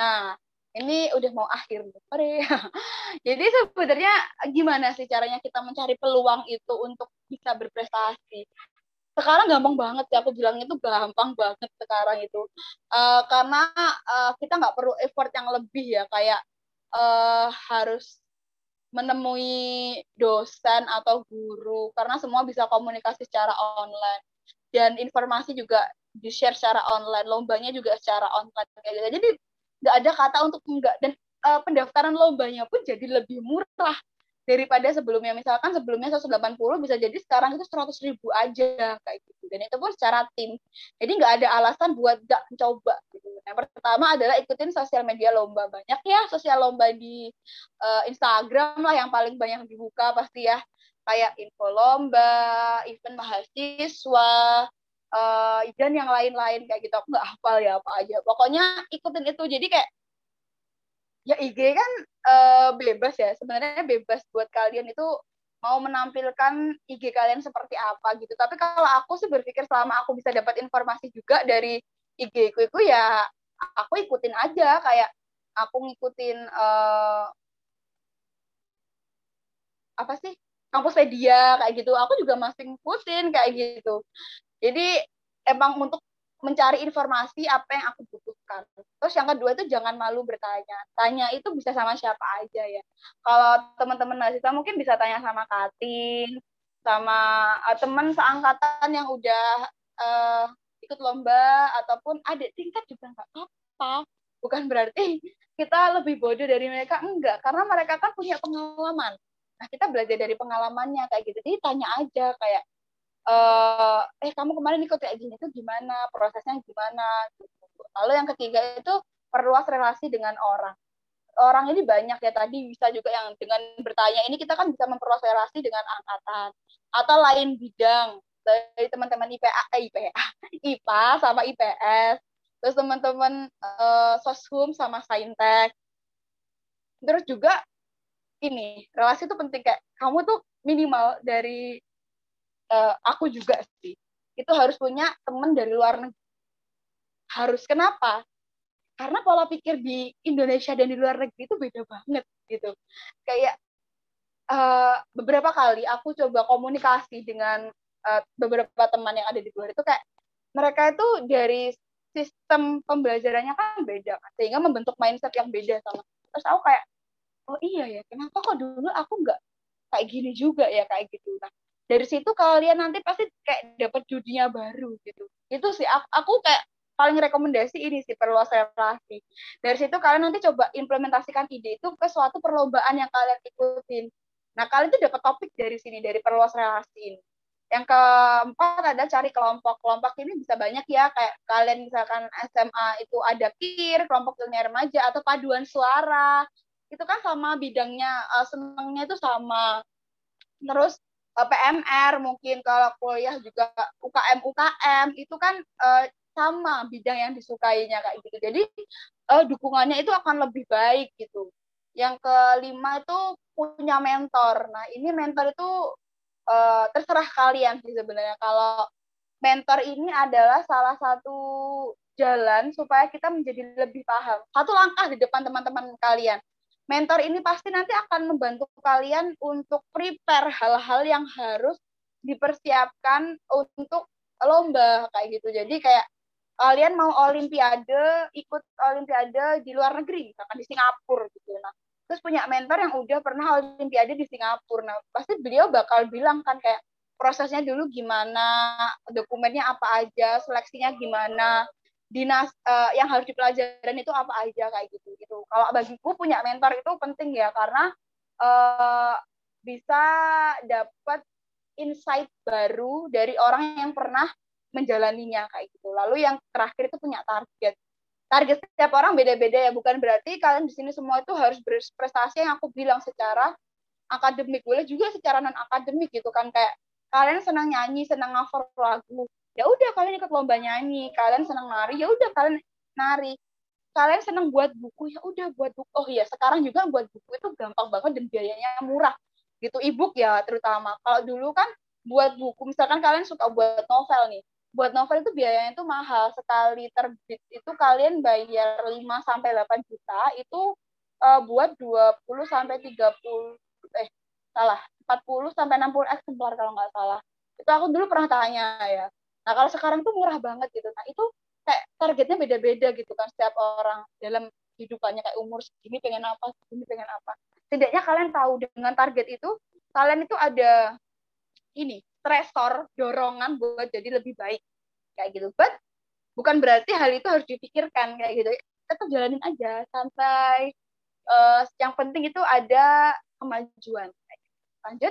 Nah, ini udah mau akhir nih. Jadi sebenarnya gimana sih caranya kita mencari peluang itu untuk bisa berprestasi? Sekarang gampang banget ya, aku bilang itu gampang banget sekarang itu. Uh, karena uh, kita nggak perlu effort yang lebih ya, kayak uh, harus menemui dosen atau guru, karena semua bisa komunikasi secara online. Dan informasi juga di-share secara online, lombanya juga secara online. Gitu. Jadi nggak ada kata untuk enggak. Dan uh, pendaftaran lombanya pun jadi lebih murah daripada sebelumnya. Misalkan sebelumnya 180 bisa jadi sekarang itu 100 ribu aja kayak gitu. Dan itu pun secara tim. Jadi nggak ada alasan buat nggak mencoba gitu. Yang pertama adalah ikutin sosial media lomba. Banyak ya sosial lomba di uh, Instagram lah yang paling banyak dibuka pasti ya. Kayak info lomba event mahasiswa uh, dan yang lain-lain kayak gitu. Aku nggak hafal ya apa aja. Pokoknya ikutin itu. Jadi kayak ya IG kan uh, bebas ya. Sebenarnya bebas buat kalian itu mau menampilkan IG kalian seperti apa gitu. Tapi kalau aku sih berpikir selama aku bisa dapat informasi juga dari IG ku itu ya aku ikutin aja. Kayak aku ngikutin uh, apa sih? Kampus media kayak gitu. Aku juga masih ngikutin kayak gitu jadi emang untuk mencari informasi apa yang aku butuhkan. Terus yang kedua itu jangan malu bertanya. Tanya itu bisa sama siapa aja ya. Kalau teman-teman mahasiswa mungkin bisa tanya sama Katin, sama uh, teman seangkatan yang udah uh, ikut lomba ataupun adik tingkat juga nggak apa-apa. Bukan berarti kita lebih bodoh dari mereka enggak, karena mereka kan punya pengalaman. Nah, kita belajar dari pengalamannya kayak gitu. Jadi tanya aja kayak uh, eh kamu kemarin ikut kayak gini itu gimana? Prosesnya gimana? Gitu. lalu yang ketiga itu perluas relasi dengan orang. Orang ini banyak ya tadi bisa juga yang dengan bertanya ini kita kan bisa memperluas relasi dengan angkatan atau lain bidang. Dari teman-teman IPA eh, IPA IPA sama IPS terus teman-teman uh, soshum sama saintek. Terus juga ini relasi itu penting kayak kamu tuh minimal dari uh, aku juga sih. Itu harus punya temen dari luar negeri. Harus kenapa? Karena pola pikir di Indonesia dan di luar negeri itu beda banget gitu. Kayak uh, beberapa kali aku coba komunikasi dengan uh, beberapa teman yang ada di luar itu kayak mereka itu dari sistem pembelajarannya kan beda sehingga membentuk mindset yang beda sama terus aku kayak oh iya ya kenapa kok dulu aku nggak kayak gini juga ya kayak gitu. Nah dari situ kalian nanti pasti kayak dapat dunia baru gitu. Itu sih aku, aku kayak paling rekomendasi ini sih perluas relasi dari situ kalian nanti coba implementasikan ide itu ke suatu perlombaan yang kalian ikutin. Nah kalian tuh dapat topik dari sini dari perluas relasi ini. Yang keempat ada cari kelompok. Kelompok ini bisa banyak ya kayak kalian misalkan SMA itu ada kir kelompok ilmiah remaja atau paduan suara. Itu kan sama bidangnya uh, senengnya itu sama. Terus PMR mungkin kalau kuliah juga UKM UKM itu kan uh, sama bidang yang disukainya kayak gitu. Jadi uh, dukungannya itu akan lebih baik gitu. Yang kelima itu punya mentor. Nah ini mentor itu uh, terserah kalian sih sebenarnya. Kalau mentor ini adalah salah satu jalan supaya kita menjadi lebih paham. Satu langkah di depan teman-teman kalian mentor ini pasti nanti akan membantu kalian untuk prepare hal-hal yang harus dipersiapkan untuk lomba kayak gitu. Jadi kayak kalian mau olimpiade, ikut olimpiade di luar negeri, misalkan di Singapura gitu. Nah, terus punya mentor yang udah pernah olimpiade di Singapura. Nah, pasti beliau bakal bilang kan kayak prosesnya dulu gimana, dokumennya apa aja, seleksinya gimana, dinas uh, yang harus dipelajarin itu apa aja kayak gitu gitu. Kalau bagiku punya mentor itu penting ya karena uh, bisa dapat insight baru dari orang yang pernah menjalaninya kayak gitu. Lalu yang terakhir itu punya target. Target setiap orang beda-beda ya bukan berarti kalian di sini semua itu harus berprestasi yang aku bilang secara akademik. Boleh juga secara non akademik gitu kan kayak kalian senang nyanyi senang ngafal lagu ya udah kalian ikut lomba nyanyi. Kalian senang nari ya udah kalian nari. Kalian senang buat buku ya udah buat buku. Oh iya sekarang juga buat buku itu gampang banget dan biayanya murah. Gitu ebook ya terutama. Kalau dulu kan buat buku misalkan kalian suka buat novel nih. Buat novel itu biayanya itu mahal. Sekali terbit itu kalian bayar 5 sampai 8 juta itu uh, buat 20 sampai 30 eh salah 40 sampai 60 eksemplar kalau nggak salah. Itu aku dulu pernah tanya ya nah kalau sekarang tuh murah banget gitu. Nah itu kayak targetnya beda-beda gitu kan. Setiap orang dalam hidupannya kayak umur segini pengen apa segini pengen apa. Setidaknya kalian tahu dengan target itu kalian itu ada ini stresor dorongan buat jadi lebih baik. Kayak gitu. But bukan berarti hal itu harus dipikirkan. Kayak gitu. Tetap jalanin aja. Sampai uh, yang penting itu ada kemajuan. Lanjut